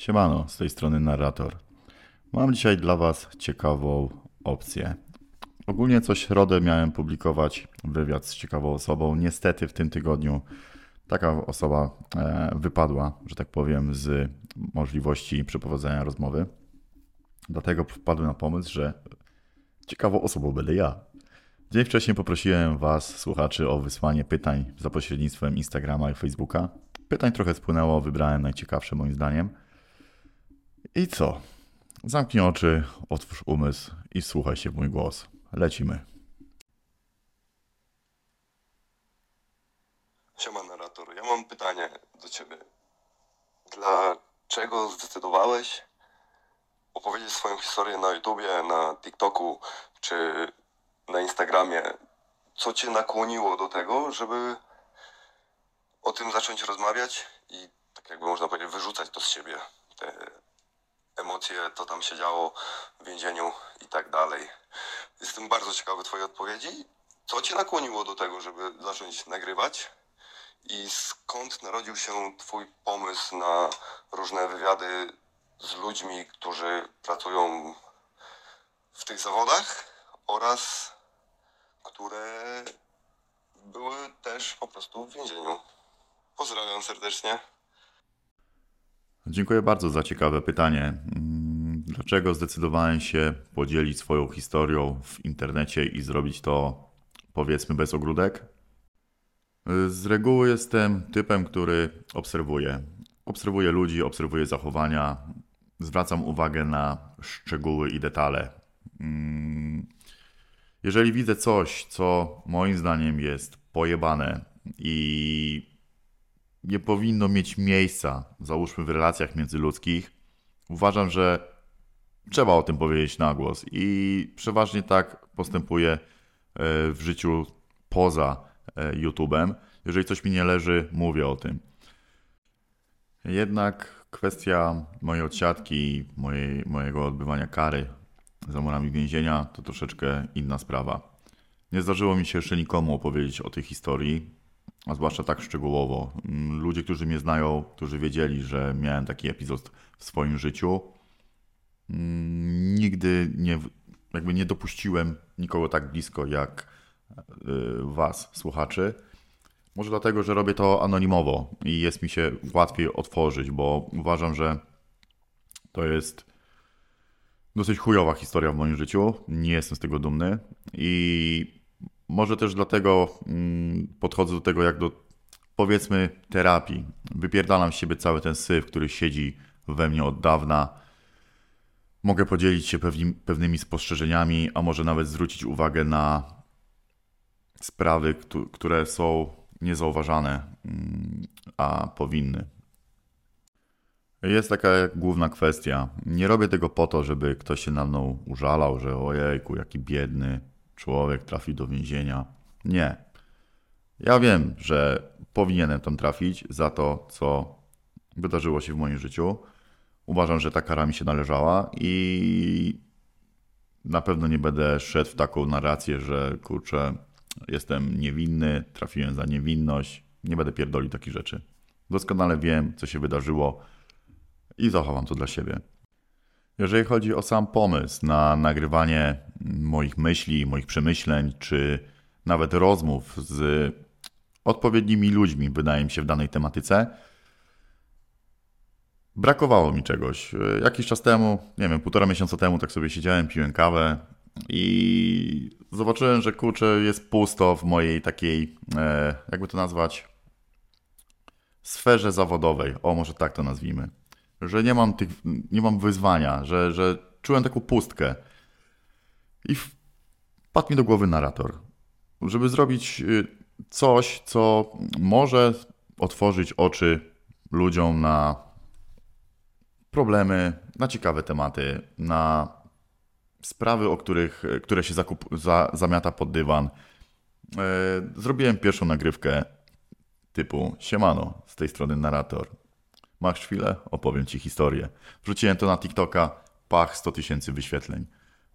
Siemano, z tej strony narrator. Mam dzisiaj dla Was ciekawą opcję. Ogólnie co środę miałem publikować wywiad z ciekawą osobą. Niestety w tym tygodniu taka osoba e, wypadła, że tak powiem, z możliwości przeprowadzenia rozmowy. Dlatego wpadłem na pomysł, że ciekawą osobą będę ja. Dzień wcześniej poprosiłem Was, słuchaczy, o wysłanie pytań za pośrednictwem Instagrama i Facebooka. Pytań trochę spłynęło, wybrałem najciekawsze moim zdaniem. I co? Zamknij oczy, otwórz umysł i słuchaj się w mój głos. Lecimy. Siema narrator, ja mam pytanie do ciebie. Dlaczego zdecydowałeś opowiedzieć swoją historię na YouTubie, na TikToku czy na Instagramie? Co cię nakłoniło do tego, żeby o tym zacząć rozmawiać i tak jakby można powiedzieć wyrzucać to z siebie, te emocje, co tam się działo w więzieniu i tak dalej. Jestem bardzo ciekawy twojej odpowiedzi. Co cię nakłoniło do tego, żeby zacząć nagrywać? I skąd narodził się Twój pomysł na różne wywiady z ludźmi, którzy pracują w tych zawodach oraz które były też po prostu w więzieniu? Pozdrawiam serdecznie. Dziękuję bardzo za ciekawe pytanie. Dlaczego zdecydowałem się podzielić swoją historią w internecie i zrobić to powiedzmy bez ogródek? Z reguły jestem typem, który obserwuje. Obserwuję ludzi, obserwuję zachowania, zwracam uwagę na szczegóły i detale. Jeżeli widzę coś, co moim zdaniem jest pojebane i nie powinno mieć miejsca, załóżmy w relacjach międzyludzkich, uważam, że trzeba o tym powiedzieć na głos i przeważnie tak postępuję e, w życiu poza e, YouTube'em. Jeżeli coś mi nie leży, mówię o tym. Jednak kwestia mojej odsiadki, mojej, mojego odbywania kary za murami więzienia to troszeczkę inna sprawa. Nie zdarzyło mi się jeszcze nikomu opowiedzieć o tej historii, a zwłaszcza tak szczegółowo. Mm, Ludzie, którzy mnie znają, którzy wiedzieli, że miałem taki epizod w swoim życiu, mm, nigdy nie, jakby nie dopuściłem nikogo tak blisko jak y, Was, słuchaczy. Może dlatego, że robię to anonimowo i jest mi się łatwiej otworzyć, bo uważam, że to jest dosyć chujowa historia w moim życiu. Nie jestem z tego dumny i może też dlatego mm, podchodzę do tego jak do powiedzmy terapii. Wypierdalam z siebie cały ten syf, który siedzi we mnie od dawna. Mogę podzielić się pewni, pewnymi spostrzeżeniami, a może nawet zwrócić uwagę na sprawy, któ- które są niezauważane, mm, a powinny. Jest taka główna kwestia. Nie robię tego po to, żeby ktoś się na mną użalał, że ojejku, jaki biedny człowiek trafi do więzienia. Nie. Ja wiem, że powinienem tam trafić za to, co wydarzyło się w moim życiu. Uważam, że ta kara mi się należała i na pewno nie będę szedł w taką narrację, że kurczę, jestem niewinny, trafiłem za niewinność. Nie będę pierdolił takich rzeczy. Doskonale wiem, co się wydarzyło i zachowam to dla siebie. Jeżeli chodzi o sam pomysł na nagrywanie moich myśli, moich przemyśleń, czy nawet rozmów z odpowiednimi ludźmi, wydaje mi się, w danej tematyce, brakowało mi czegoś. Jakiś czas temu, nie wiem, półtora miesiąca temu, tak sobie siedziałem, piłem kawę i zobaczyłem, że kurczę, jest pusto w mojej takiej, e, jakby to nazwać, sferze zawodowej. O, może tak to nazwijmy że nie mam tych, nie mam wyzwania, że, że czułem taką pustkę. I wpadł mi do głowy narrator, żeby zrobić y, coś, co może otworzyć oczy ludziom na problemy, na ciekawe tematy, na sprawy, o których, które się zakup, za, zamiata pod dywan. E, Zrobiłem pierwszą nagrywkę typu Siemano, z tej strony narrator. Masz chwilę? Opowiem Ci historię. Wrzuciłem to na TikToka, pach, 100 tysięcy wyświetleń.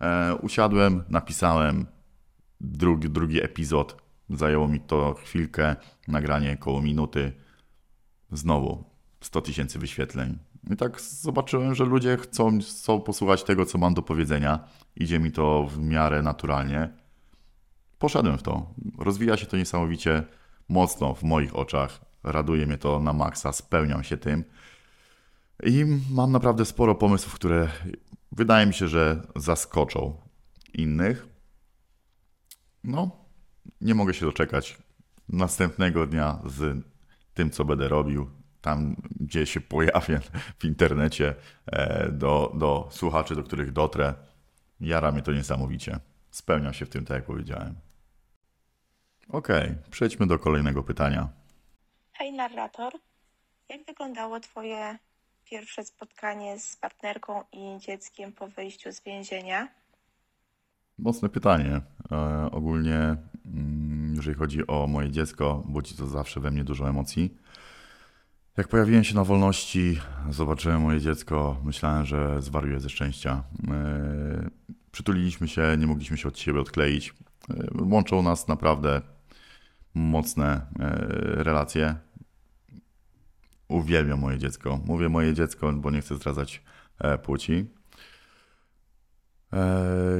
E, usiadłem, napisałem drugi, drugi epizod. Zajęło mi to chwilkę, nagranie koło minuty. Znowu 100 tysięcy wyświetleń. I tak zobaczyłem, że ludzie chcą, chcą posłuchać tego, co mam do powiedzenia. Idzie mi to w miarę naturalnie. Poszedłem w to. Rozwija się to niesamowicie mocno w moich oczach. Raduje mnie to na maksa, spełniam się tym. I mam naprawdę sporo pomysłów, które wydaje mi się, że zaskoczą innych. No, nie mogę się doczekać następnego dnia z tym, co będę robił, tam gdzie się pojawię w internecie, e, do, do słuchaczy, do których dotrę. Jara mnie to niesamowicie. Spełniam się w tym, tak jak powiedziałem. Okay, przejdźmy do kolejnego pytania. Hej narrator, jak wyglądało Twoje pierwsze spotkanie z partnerką i dzieckiem po wyjściu z więzienia? Mocne pytanie. E, ogólnie, mm, jeżeli chodzi o moje dziecko, budzi to zawsze we mnie dużo emocji. Jak pojawiłem się na wolności, zobaczyłem moje dziecko, myślałem, że zwariuję ze szczęścia. E, przytuliliśmy się, nie mogliśmy się od siebie odkleić. E, łączą nas naprawdę mocne e, relacje. Uwielbiam moje dziecko. Mówię moje dziecko, bo nie chcę zdradzać płci.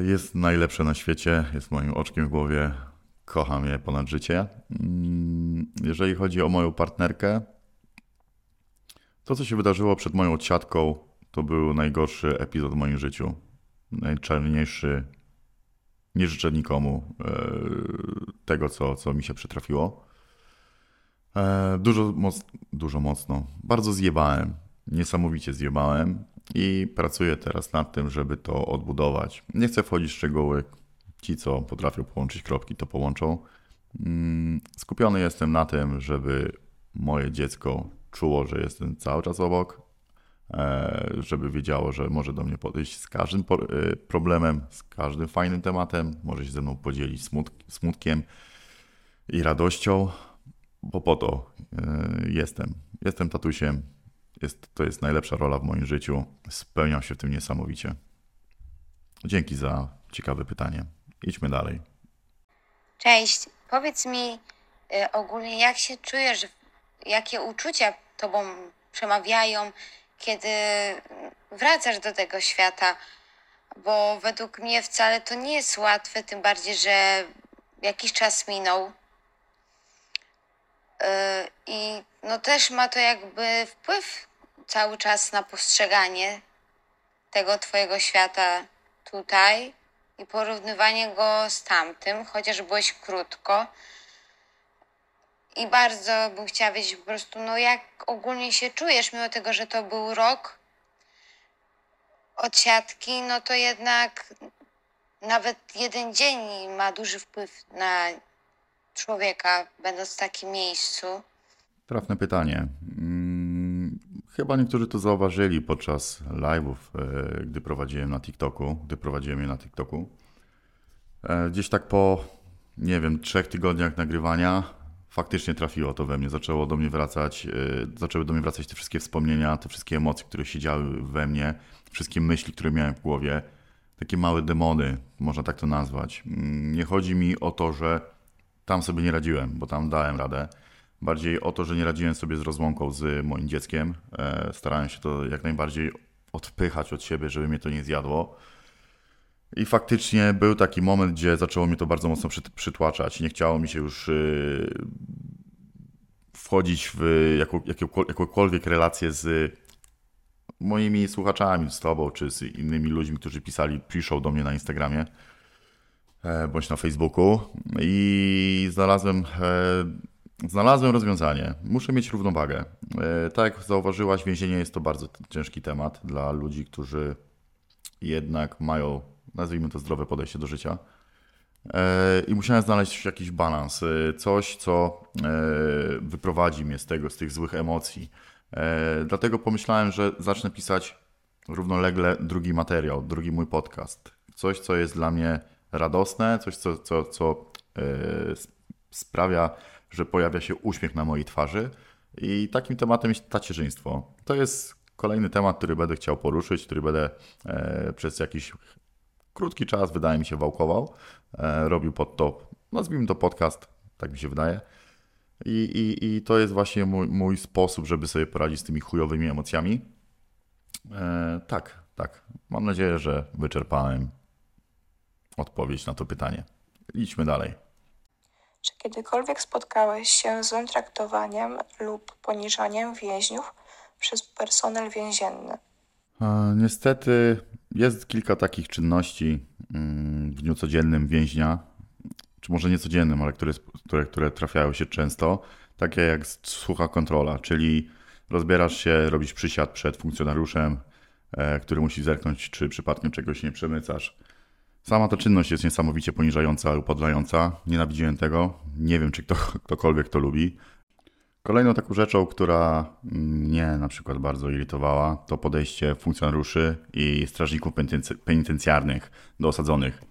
Jest najlepsze na świecie, jest moim oczkiem w głowie. Kocham je ponad życie. Mm, jeżeli chodzi o moją partnerkę, to, co się wydarzyło przed moją odsiadką, to był najgorszy epizod w moim życiu. Najczarniejszy. Nie życzę nikomu e, tego, co, co mi się przytrafiło. E, dużo, moc, dużo mocno. Bardzo zjebałem. Niesamowicie zjebałem i pracuję teraz nad tym, żeby to odbudować. Nie chcę wchodzić w szczegóły. Ci, co potrafią połączyć kropki, to połączą. Mm, skupiony jestem na tym, żeby moje dziecko czuło, że jestem cały czas obok, e, żeby wiedziało, że może do mnie podejść z każdym e, problemem, z każdym fajnym tematem, może się ze mną podzielić smutkiem i radością, bo po to e, jestem. Jestem tatusiem. Jest, to jest najlepsza rola w moim życiu. Spełniam się w tym niesamowicie. Dzięki za ciekawe pytanie. Idźmy dalej. Cześć. Powiedz mi ogólnie, jak się czujesz, jakie uczucia tobą przemawiają, kiedy wracasz do tego świata, bo według mnie wcale to nie jest łatwe, tym bardziej, że jakiś czas minął. Yy, I no też ma to jakby wpływ cały czas na postrzeganie tego Twojego świata tutaj i porównywanie go z tamtym, chociaż byłeś krótko. I bardzo bym chciała wiedzieć po prostu, no jak ogólnie się czujesz, mimo tego, że to był rok od siatki, no to jednak nawet jeden dzień ma duży wpływ na człowieka, będąc w takim miejscu. Trafne pytanie. Hmm, chyba niektórzy to zauważyli podczas live'ów, e, gdy prowadziłem na TikToku, gdy prowadziłem je na TikToku. E, gdzieś tak po, nie wiem, trzech tygodniach nagrywania faktycznie trafiło to we mnie, zaczęło do mnie wracać, yy, zaczęły do mnie wracać te wszystkie wspomnienia, te wszystkie emocje, które siedziały we mnie, wszystkie myśli, które miałem w głowie, takie małe demony, można tak to nazwać. Yy, nie chodzi mi o to, że tam sobie nie radziłem, bo tam dałem radę. Bardziej o to, że nie radziłem sobie z rozłąką z moim dzieckiem. Yy, starałem się to jak najbardziej odpychać od siebie, żeby mnie to nie zjadło. I faktycznie był taki moment, gdzie zaczęło mnie to bardzo mocno przytłaczać. Nie chciało mi się już y, wchodzić w jakąkolwiek relację z moimi słuchaczami, z tobą, czy z innymi ludźmi, którzy pisali, piszą do mnie na Instagramie e, bądź na Facebooku. I znalazłem, e, znalazłem rozwiązanie. Muszę mieć równowagę. E, tak jak zauważyłaś, więzienie jest to bardzo ciężki temat dla ludzi, którzy jednak mają nazwijmy to zdrowe podejście do życia. E, I musiałem znaleźć jakiś balans, e, coś, co e, wyprowadzi mnie z tego, z tych złych emocji. Dlatego pomyślałem, że zacznę pisać równolegle drugi materiał, drugi mój podcast. Coś, co jest dla mnie radosne, coś, co, co, co sprawia, że pojawia się uśmiech na mojej twarzy. I takim tematem jest tacierzyństwo. To jest kolejny temat, który będę chciał poruszyć, który będę przez jakiś krótki czas, wydaje mi się, wałkował. E, robił pod to, nazwijmy to podcast, tak mi się wydaje. I, i, i to jest właśnie mój, mój sposób, żeby sobie poradzić z tymi chujowymi emocjami. E, tak, tak. Mam nadzieję, że wyczerpałem odpowiedź na to pytanie. Idźmy dalej. Czy kiedykolwiek spotkałeś się z złym traktowaniem lub poniżaniem więźniów przez personel więzienny? E, Niestety jest kilka takich czynności mm, w dniu codziennym więźnia, czy może nie codziennym, ale które, które, które trafiają się często, takie jak sucha kontrola, czyli rozbierasz się, robisz przysiad przed funkcjonariuszem, e, który musi zerknąć, czy przypadkiem czegoś nie przemycasz. Sama ta czynność jest niesamowicie poniżająca lub podlająca. Nienawidziłem tego. Nie wiem, czy kto, ktokolwiek to lubi. Kolejną taką rzeczą, która mnie na przykład bardzo irytowała, to podejście funkcjonariuszy i strażników penitenc- penitencjarnych do osadzonych.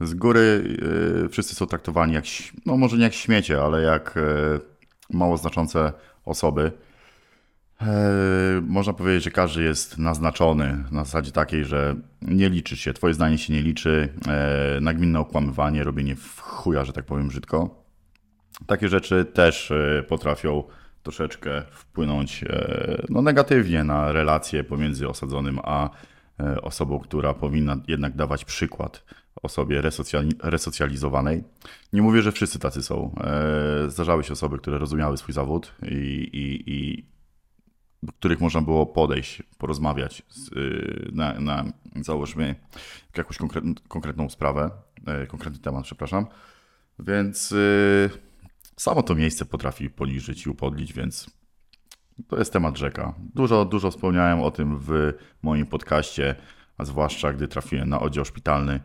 Z góry yy, wszyscy są traktowani jak, no może nie jak śmiecie, ale jak yy, mało znaczące osoby. Yy, można powiedzieć, że każdy jest naznaczony na zasadzie takiej, że nie liczy się, twoje zdanie się nie liczy, yy, nagminne okłamywanie, robienie w chuja, że tak powiem brzydko. Takie rzeczy też e, potrafią troszeczkę wpłynąć e, no, negatywnie na relacje pomiędzy osadzonym a e, osobą, która powinna jednak dawać przykład osobie resocjali- resocjalizowanej. Nie mówię, że wszyscy tacy są. E, Zdarzały się osoby, które rozumiały swój zawód i, i, i do których można było podejść, porozmawiać z, y, na, na załóżmy jakąś konkretną, konkretną sprawę, e, konkretny temat, przepraszam. Więc y, samo to miejsce potrafi poniżyć i upodlić, więc to jest temat rzeka. Dużo, dużo wspomniałem o tym w moim podcaście, a zwłaszcza gdy trafiłem na oddział szpitalny.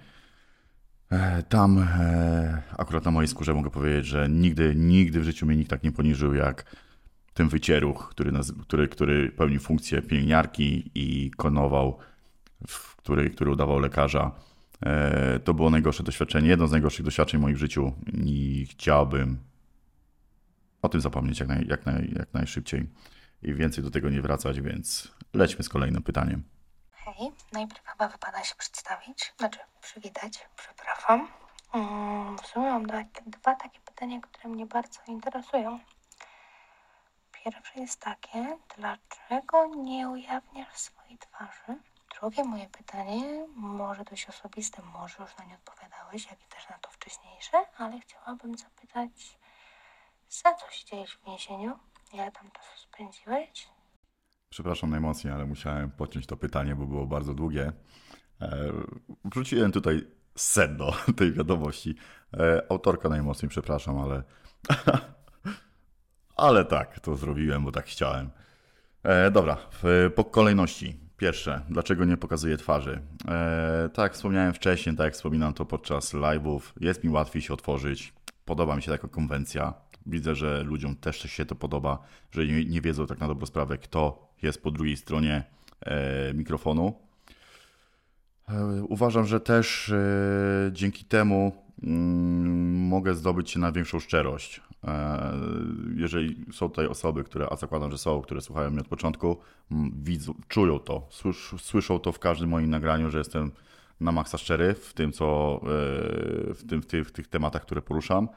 E, Tam, e, akurat na mojej skórze mogę powiedzieć, że nigdy, nigdy w życiu mnie nikt tak nie poniżył jak ten wycieruch, który, który, który pełnił funkcję pielęgniarki i konował, który, który udawał lekarza. E, To było najgorsze doświadczenie, jedno z najgorszych doświadczeń w moim życiu i chciałbym o tym zapomnieć jak, naj, jak, naj, jak najszybciej i więcej do tego nie wracać, więc lećmy z kolejnym pytaniem. Hej, najpierw chyba wypada się przedstawić, znaczy przywitać, przepraszam. Mm, W sumie mam dwa takie pytania, które mnie bardzo interesują. Pierwsze jest takie, dlaczego nie ujawniasz swojej twarzy? Drugie moje pytanie, może dość osobiste, może już na nie odpowiadałeś, jak i też na to wcześniejsze, ale chciałabym zapytać, za co siedziałeś w więzieniu? Ile tam czasu spędziłeś? Przepraszam najmocniej, ale musiałem podciąć to pytanie, bo było bardzo długie. E, Wrzuciłem tutaj sedno tej wiadomości. E, Autorka najmocniej, przepraszam, ale. ale tak, to zrobiłem, bo tak chciałem. E, dobra, w, po kolejności. Pierwsze, dlaczego nie pokazuję twarzy? E, tak wspomniałem wcześniej, tak jak wspominam to podczas live'ów, jest mi łatwiej się otworzyć. Podoba mi się taka konwencja. Widzę, że ludziom też się to podoba, że nie, nie wiedzą tak na dobrą sprawę, kto jest po drugiej stronie e, mikrofonu. E, Uważam, że też e, dzięki temu mm, mogę zdobyć się na większą szczerość. E, Jeżeli są tutaj osoby, które, a zakładam, że są, które słuchają mnie od początku, widzą, czują to, słysz, słyszą to w każdym moim nagraniu, że jestem na maksa szczery w tym, co, e, w, tym, w, tych, w tych tematach, które poruszam.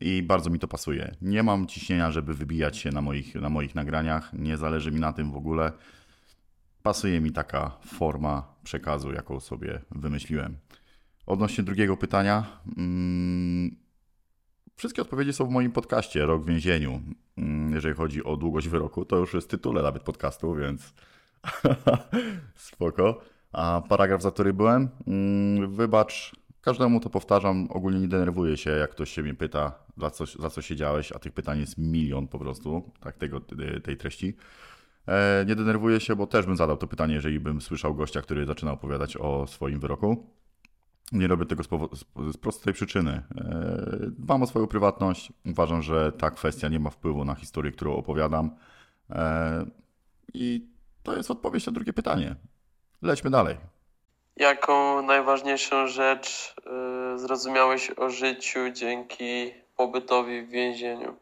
I bardzo mi to pasuje. Nie mam ciśnienia, żeby wybijać się na moich, na moich nagraniach. Nie zależy mi na tym w ogóle pasuje mi taka forma przekazu, jaką sobie wymyśliłem. Odnośnie drugiego pytania, mm, wszystkie odpowiedzi są w moim podcaście Rok w więzieniu. Mm, Jeżeli chodzi o długość wyroku, to już jest tytule nawet podcastu, więc spoko. A paragraf, za który byłem, mm, wybacz, każdemu to powtarzam, ogólnie nie denerwuję się, jak ktoś się mnie pyta, za co, za co siedziałeś, a tych pytań jest milion po prostu, tak, tego, tej treści. E, Nie denerwuję się, bo też bym zadał to pytanie, jeżeli bym słyszał gościa, który zaczyna opowiadać o swoim wyroku. Nie robię tego z, z- prostej przyczyny. E, Dbam o swoją prywatność. Uważam, że ta kwestia nie ma wpływu na historię, którą opowiadam. E, I to jest odpowiedź na drugie pytanie. Lećmy dalej. Jaką najważniejszą rzecz y, zrozumiałeś o życiu dzięki pobytowi w więzieniu?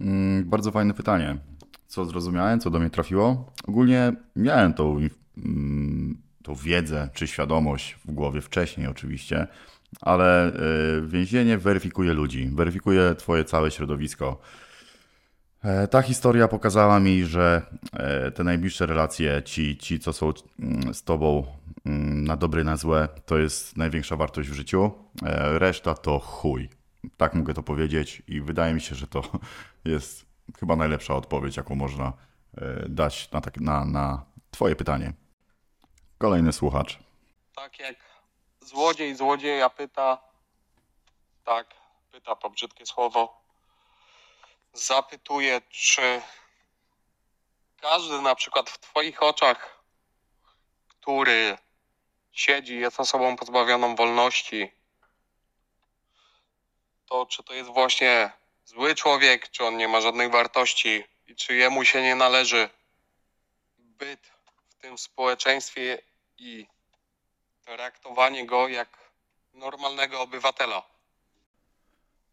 Mm, Bardzo fajne pytanie. Co zrozumiałem, co do mnie trafiło? Ogólnie miałem tą, mm, tą wiedzę czy świadomość w głowie wcześniej, oczywiście, ale y, więzienie weryfikuje ludzi, weryfikuje twoje całe środowisko. E, Ta historia pokazała mi, że e, te najbliższe relacje, ci, ci co są mm, z tobą mm, na dobre, na złe, to jest największa wartość w życiu. E, Reszta to chuj. Tak mogę to powiedzieć i wydaje mi się, że to jest chyba najlepsza odpowiedź, jaką można e, dać na, tak, na, na twoje pytanie. Kolejny słuchacz. tak jak złodziej złodzieja pyta, tak, pyta to brzydkie słowo, zapytuje, czy każdy na przykład w Twoich oczach, który siedzi, jest osobą pozbawioną wolności, to czy to jest właśnie zły człowiek, czy on nie ma żadnych wartości i czy jemu się nie należy byt w tym społeczeństwie i traktowanie go jak normalnego obywatela.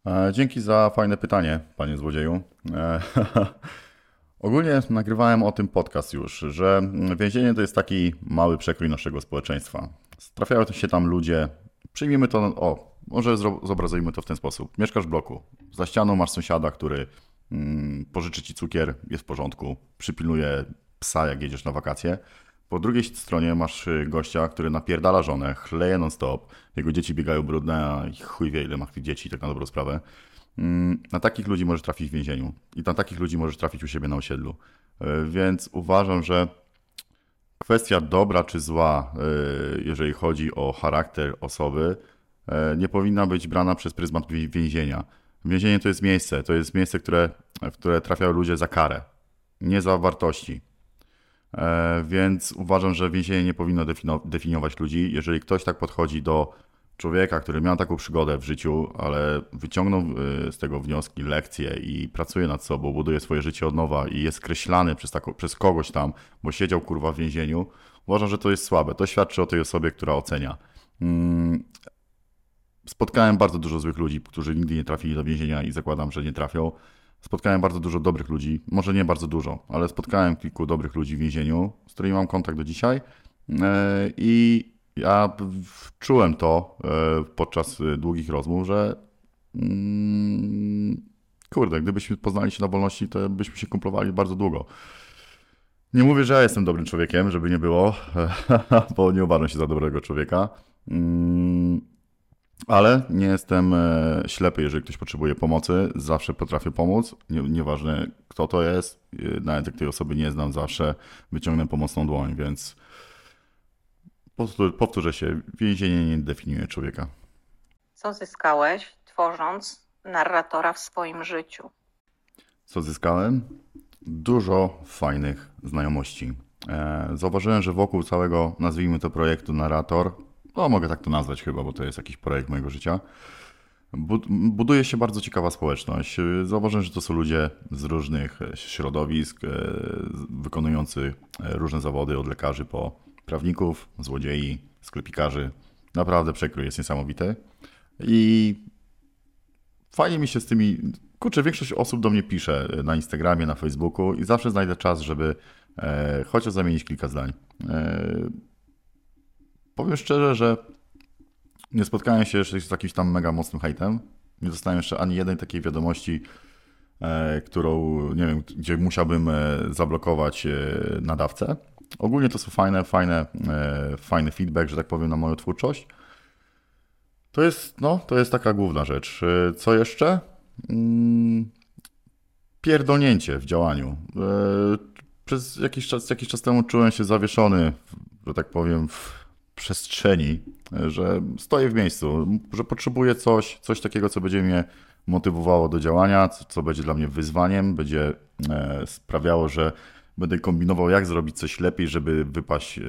E, Dzięki za fajne pytanie, panie złodzieju. E, Ogólnie nagrywałem o tym podcast już, że więzienie to jest taki mały przekrój naszego społeczeństwa. Trafiają się tam ludzie, przyjmijmy to, o, może zobrazujmy to w ten sposób. Mieszkasz w bloku, za ścianą masz sąsiada, który mm, pożyczy ci cukier, jest w porządku, przypilnuje psa, jak jedziesz na wakacje. Po drugiej stronie masz y, gościa, który napierdala żonę, chleje non-stop, jego dzieci biegają brudne, a chuj wie ile ma tych dzieci, tak na dobrą sprawę. Mm, Na takich ludzi możesz trafić w więzieniu i na takich ludzi możesz trafić u siebie na osiedlu. Y, Więc uważam, że kwestia dobra czy zła, y, jeżeli chodzi o charakter osoby, nie powinna być brana przez pryzmat więzienia. Więzienie to jest miejsce, to jest miejsce, które, w które trafiają ludzie za karę, nie za wartości. E, Więc uważam, że więzienie nie powinno definiować ludzi. Jeżeli ktoś tak podchodzi do człowieka, który miał taką przygodę w życiu, ale wyciągnął y, z tego wnioski, lekcje i pracuje nad sobą, buduje swoje życie od nowa i jest skreślany przez, tako, przez kogoś tam, bo siedział kurwa w więzieniu, uważam, że to jest słabe. To świadczy o tej osobie, która ocenia. Mm, Spotkałem bardzo dużo złych ludzi, którzy nigdy nie trafili do więzienia i zakładam, że nie trafią. Spotkałem bardzo dużo dobrych ludzi, może nie bardzo dużo, ale spotkałem kilku dobrych ludzi w więzieniu, z którymi mam kontakt do dzisiaj. E, I ja czułem to e, podczas e, długich rozmów, że mm, kurde, gdybyśmy poznali się na wolności, to byśmy się kumplowali bardzo długo. Nie mówię, że ja jestem dobrym człowiekiem, żeby nie było, bo nie uważam się za dobrego człowieka. Ale nie jestem e, ślepy, jeżeli ktoś potrzebuje pomocy, zawsze potrafię pomóc. Nie, nieważne kto to jest, e, nawet jak tej osoby nie znam, zawsze wyciągnę pomocną dłoń, więc powtór- powtórzę się, więzienie nie definiuje człowieka. Co zyskałeś, tworząc narratora w swoim życiu? Co zyskałem? Dużo fajnych znajomości. E, Zauważyłem, że wokół całego, nazwijmy to projektu Narrator, no mogę tak to nazwać chyba, bo to jest jakiś projekt mojego życia, bud- buduje się bardzo ciekawa społeczność. Zauważyłem, że to są ludzie z różnych środowisk, e, wykonujący e, różne zawody, od lekarzy po prawników, złodziei, sklepikarzy. Naprawdę przekrój jest niesamowity. I fajnie mi się z tymi. Kurczę, większość osób do mnie pisze e, na Instagramie, na Facebooku i zawsze znajdę czas, żeby chociaż zamienić kilka zdań. Powiem szczerze, że nie spotkałem się jeszcze z jakimś tam mega mocnym hejtem. Nie dostałem jeszcze ani jednej takiej wiadomości, e, którą, nie wiem, gdzie musiałbym e, zablokować e, nadawcę. Ogólnie to są fajne, fajne, e, fajny feedback, że tak powiem, na moją twórczość. To jest, no, to jest taka główna rzecz. E, Co jeszcze? Mm, Pierdolnięcie w działaniu. E, Przez jakiś czas, jakiś czas temu czułem się zawieszony, że tak powiem, w przestrzeni, że stoję w miejscu, że potrzebuję coś, coś takiego, co będzie mnie motywowało do działania, co, co będzie dla mnie wyzwaniem, będzie e, sprawiało, że będę kombinował, jak zrobić coś lepiej, żeby wypaść e,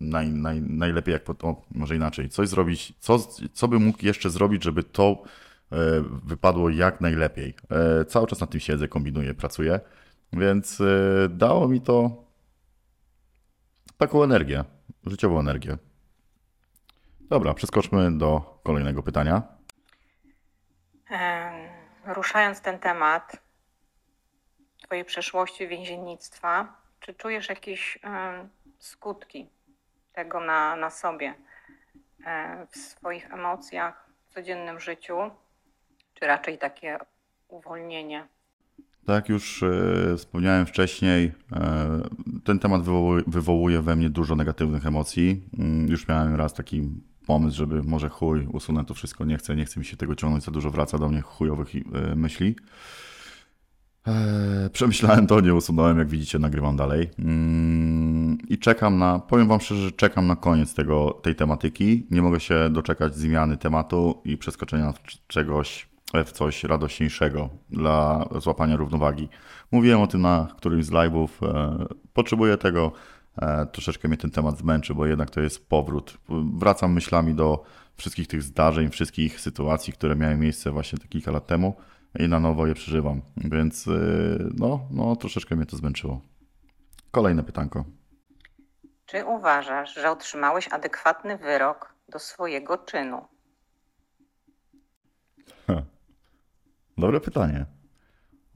naj, naj, najlepiej, jak po to, może inaczej, coś zrobić, co, co bym mógł jeszcze zrobić, żeby to e, wypadło jak najlepiej. Cały czas nad tym siedzę, kombinuję, pracuję, więc dało mi to taką energię, życiową energię. Dobra, przeskoczmy do kolejnego pytania. Ruszając ten temat Twojej przeszłości więziennictwa, czy czujesz jakieś skutki tego na, na sobie? w swoich emocjach, w codziennym życiu, czy raczej takie uwolnienie? Tak jak już e, wspomniałem wcześniej, e, ten temat wywołuje, we mnie dużo negatywnych emocji. Mm, Już miałem raz taki pomysł, żeby może chuj, usunę to wszystko, nie chcę, nie chcę mi się tego ciągnąć, za dużo wraca do mnie chujowych e, myśli. Przemyślałem to, nie usunąłem, jak widzicie, nagrywam dalej. Mm, I czekam na, powiem Wam szczerze, że czekam na koniec tego, tej tematyki. Nie mogę się doczekać zmiany tematu i przeskoczenia czegoś, w coś radośniejszego dla złapania równowagi. Mówiłem o tym na którymś z live'ów. e, Potrzebuję tego. E, Troszeczkę mnie ten temat zmęczy, bo jednak to jest powrót. Wracam myślami do wszystkich tych zdarzeń, wszystkich sytuacji, które miały miejsce właśnie te kilka lat temu i na nowo je przeżywam. Więc yy, no, no troszeczkę mnie to zmęczyło. Kolejne pytanko. Czy uważasz, że otrzymałeś adekwatny wyrok do swojego czynu? Dobre pytanie.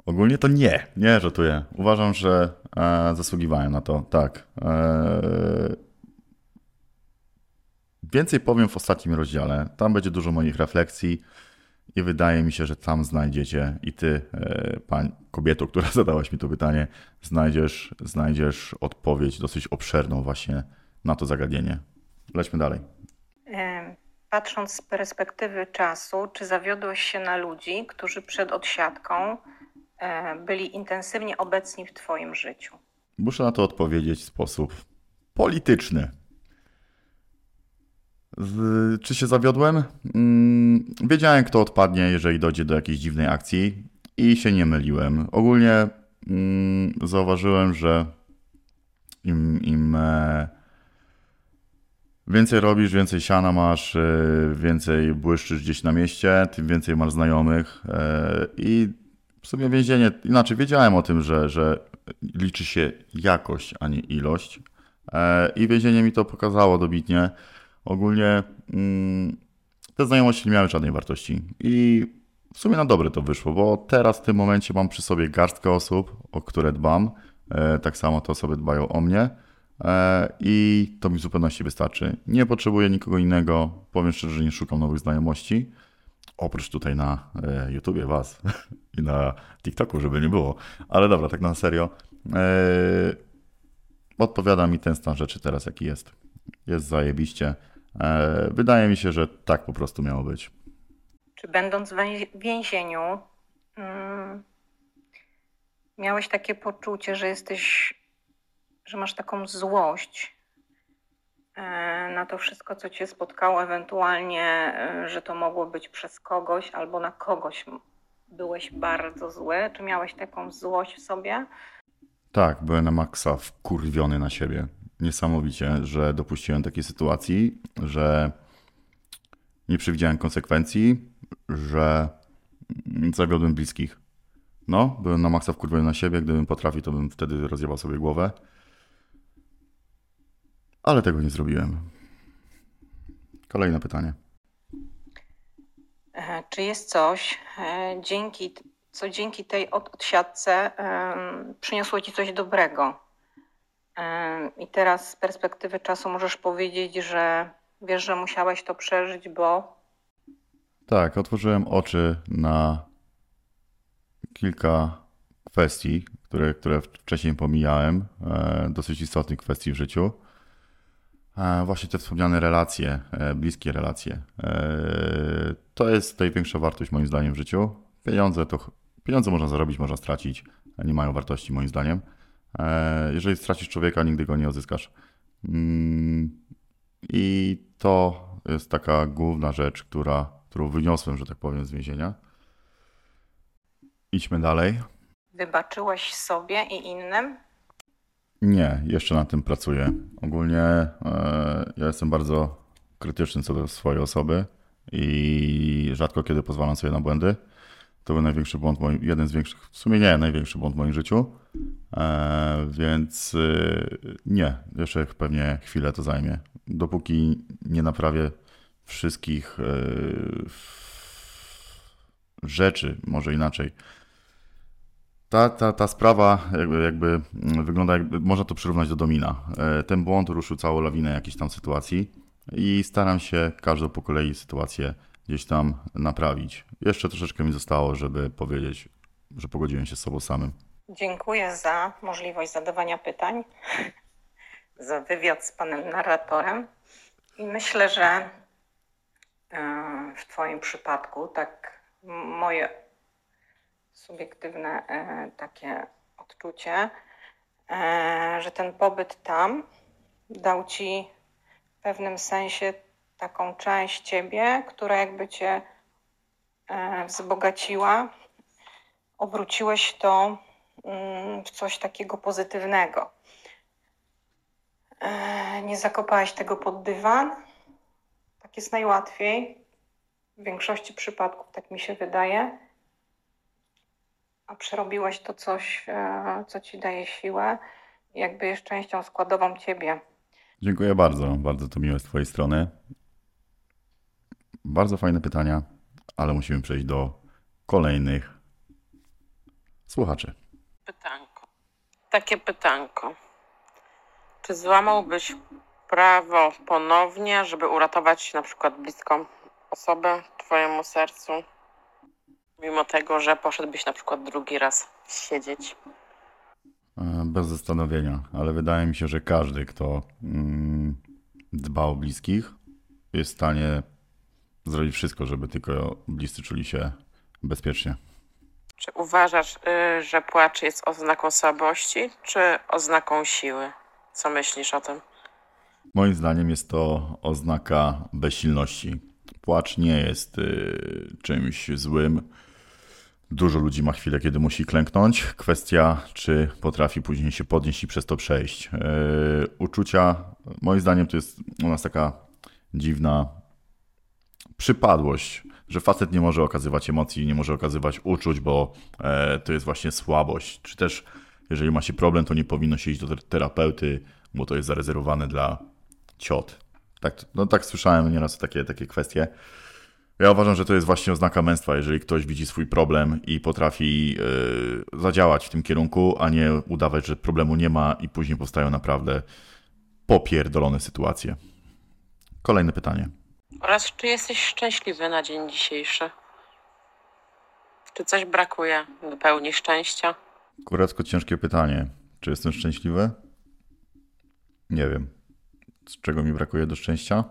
Ogólnie to nie, nie żartuję. Uważam, że e, zasługiwałem na to, tak. E, więcej powiem w ostatnim rozdziale. Tam będzie dużo moich refleksji i wydaje mi się, że tam znajdziecie i ty, e, pań, kobieto, która zadałaś mi to pytanie, znajdziesz, znajdziesz odpowiedź dosyć obszerną właśnie na to zagadnienie. Lećmy dalej. Patrząc z perspektywy czasu, czy zawiodłeś się na ludzi, którzy przed odsiadką e, byli intensywnie obecni w Twoim życiu? Muszę na to odpowiedzieć w sposób polityczny. Z, czy się zawiodłem? Mm, wiedziałem, kto odpadnie, jeżeli dojdzie do jakiejś dziwnej akcji i się nie myliłem. Ogólnie mm, zauważyłem, że im, im e, więcej robisz, więcej siana masz, e, więcej błyszczysz gdzieś na mieście, tym więcej masz znajomych e, i w sumie więzienie, inaczej wiedziałem o tym, że, że liczy się jakość, a nie ilość. E, I więzienie mi to pokazało dobitnie. Ogólnie mm, te znajomości nie miały żadnej wartości. I w sumie na dobre to wyszło, bo teraz w tym momencie mam przy sobie garstkę osób, o które dbam. Tak samo te osoby dbają o mnie. E, I to mi w zupełności wystarczy. Nie potrzebuję nikogo innego. Powiem szczerze, że nie szukam nowych znajomości. Oprócz tutaj na e, YouTubie was i na TikToku, żeby nie było. Ale dobra, tak na serio. E, odpowiada mi ten stan rzeczy teraz, jaki jest. Jest zajebiście. Wydaje mi się, że tak po prostu miało być. Czy będąc w więzi- więzieniu, mm, miałeś takie poczucie, że jesteś, że masz taką złość e, na to wszystko, co cię spotkało, ewentualnie, e, że to mogło być przez kogoś albo na kogoś byłeś bardzo zły? Czy miałeś taką złość w sobie? Tak, byłem na maksa wkurwiony na siebie. Niesamowicie, że dopuściłem takiej sytuacji, że nie przewidziałem konsekwencji, że zawiodłem bliskich. No, byłem na maksa wkurwiony na siebie. Gdybym potrafił, to bym wtedy rozjebał sobie głowę. Ale tego nie zrobiłem. Kolejne pytanie. E, Czy jest coś, e, dzięki, co dzięki tej od- odsiadce przyniosło ci coś dobrego? I teraz z perspektywy czasu możesz powiedzieć, że wiesz, że musiałeś to przeżyć, bo Tak, otworzyłem oczy na kilka kwestii, które, które wcześniej pomijałem, e, dosyć istotnych kwestii w życiu. Właśnie te wspomniane relacje, e, bliskie relacje. E, To jest największa wartość moim zdaniem w życiu. Pieniądze to pieniądze można zarobić, można stracić, nie mają wartości moim zdaniem. E, Jeżeli stracisz człowieka, nigdy go nie odzyskasz. Mm, I to jest taka główna rzecz, która, którą wyniosłem, że tak powiem, z więzienia. Idźmy dalej. wybaczyłeś sobie i innym? Nie, jeszcze nad tym pracuję. Ogólnie e, ja jestem bardzo krytyczny co do swojej osoby i rzadko kiedy pozwalam sobie na błędy. To był największy błąd, jeden z większych, w sumie nie, największy błąd w moim życiu. E, więc e, nie, jeszcze pewnie chwilę to zajmie. Dopóki nie naprawię wszystkich e, rzeczy, może inaczej. Ta, ta, ta sprawa jakby, jakby mm, wygląda, jakby, można to przyrównać do domina. E, Ten błąd ruszył całą lawinę jakichś tam sytuacji i staram się każdą po kolei sytuację gdzieś tam naprawić. Jeszcze troszeczkę mi zostało, żeby powiedzieć, że pogodziłem się z sobą samym. Dziękuję za możliwość zadawania pytań, za wywiad z panem narratorem. I myślę, że e, w Twoim przypadku, tak moje subiektywne e, takie odczucie, e, że ten pobyt tam dał Ci w pewnym sensie taką część Ciebie, która jakby Cię e, wzbogaciła, obróciłeś to mm, w coś takiego pozytywnego. Nie zakopałeś tego pod dywan. Tak jest najłatwiej. W większości przypadków tak mi się wydaje. A przerobiłeś to coś, e, co ci daje siłę, jakby jest częścią składową ciebie. Dziękuję bardzo, bardzo to miłe z Twojej strony. Bardzo fajne pytania, ale musimy przejść do kolejnych słuchaczy. Pytanko. Takie pytanko. Czy złamałbyś prawo ponownie, żeby uratować na przykład bliską osobę twojemu sercu, mimo tego, że poszedłbyś na przykład drugi raz siedzieć? E, Bez zastanowienia, ale wydaje mi się, że każdy, kto mm, dba o bliskich, jest w stanie zrobić wszystko, żeby tylko bliscy czuli się bezpiecznie. Czy uważasz, y, że płacz jest oznaką słabości, czy oznaką siły? Co myślisz o tym? Moim zdaniem jest to oznaka bezsilności. Płacz nie jest y, czymś złym. Dużo ludzi ma chwilę, kiedy musi klęknąć. Kwestia, czy potrafi później się podnieść i przez to przejść. Y, uczucia, moim zdaniem, to jest u nas taka dziwna przypadłość, że facet nie może okazywać emocji, nie może okazywać uczuć, bo e, to jest właśnie słabość. Czy też, jeżeli ma się problem, to nie powinno się iść do terapeuty, bo to jest zarezerwowane dla ciot. Tak, no tak słyszałem nieraz takie, takie kwestie. Ja uważam, że to jest właśnie oznaka męstwa, jeżeli ktoś widzi swój problem i potrafi e, zadziałać w tym kierunku, a nie udawać, że problemu nie ma i później powstają naprawdę popierdolone sytuacje. Kolejne pytanie. Oraz czy jesteś szczęśliwy na dzień dzisiejszy? Czy coś brakuje do pełni szczęścia? Kuracko ciężkie pytanie. Czy jestem szczęśliwy? Nie wiem. Z czego mi brakuje do szczęścia?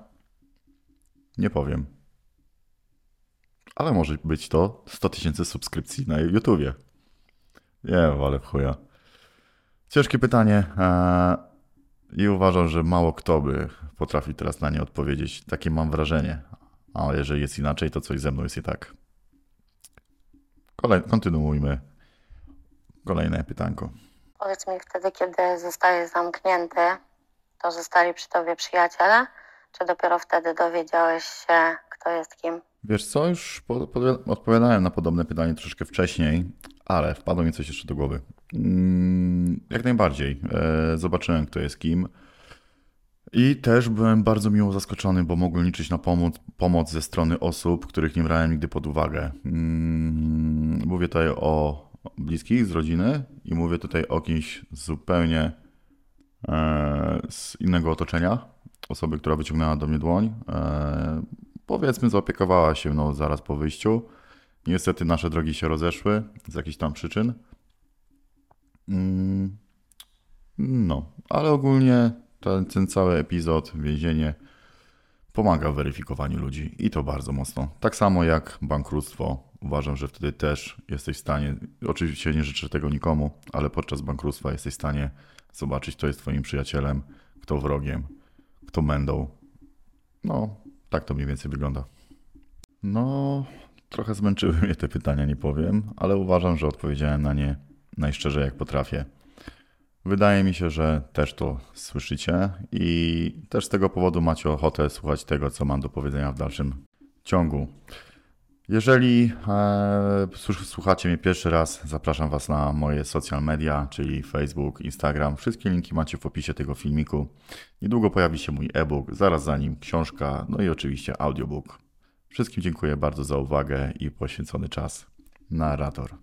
Nie powiem. Ale może być to 100 tysięcy subskrypcji na YouTubie. Nie wiem, ale w chuja. Ciężkie pytanie. eee, I uważam, że mało kto by potrafił teraz na nie odpowiedzieć. Takie mam wrażenie. Ale jeżeli jest inaczej, to coś ze mną jest nie tak. Kolej, kontynuujmy. Kolejne pytanko. Powiedz mi wtedy, kiedy zostajesz zamknięty, to zostali przy tobie przyjaciele? Czy dopiero wtedy dowiedziałeś się, kto jest kim? Wiesz co, już po, po, odpowiadałem na podobne pytanie troszeczkę wcześniej, ale wpadło mi coś jeszcze do głowy. Mm, jak najbardziej. E, zobaczyłem, kto jest kim. I też byłem bardzo miło zaskoczony, bo mogłem liczyć na pomoc, pomoc ze strony osób, których nie brałem nigdy pod uwagę. Mm, mówię tutaj o bliskich z rodziny i mówię tutaj o kimś zupełnie e, z innego otoczenia. Osoby, która wyciągnęła do mnie dłoń. Powiedzmy, zaopiekowała się mną zaraz po wyjściu. Niestety nasze drogi się rozeszły z jakichś tam przyczyn. Mm, No, ale ogólnie ten, ten cały epizod, więzienie, pomaga w weryfikowaniu ludzi i to bardzo mocno. Tak samo jak bankructwo. Uważam, że wtedy też jesteś w stanie, oczywiście nie życzę tego nikomu, ale podczas bankructwa jesteś w stanie zobaczyć, kto jest twoim przyjacielem, kto wrogiem, kto mędą. No, tak to mniej więcej wygląda. No, trochę zmęczyły mnie te pytania, nie powiem, ale uważam, że odpowiedziałem na nie najszczerzej jak potrafię. Wydaje mi się, że też to słyszycie i też z tego powodu macie ochotę słuchać tego, co mam do powiedzenia w dalszym ciągu. Jeżeli e, słuch- słuchacie mnie pierwszy raz, zapraszam Was na moje social media, czyli Facebook, Instagram. Wszystkie linki macie w opisie tego filmiku. Niedługo pojawi się mój e-book, zaraz za nim książka, no i oczywiście audiobook. Wszystkim dziękuję bardzo za uwagę i poświęcony czas. Narrator.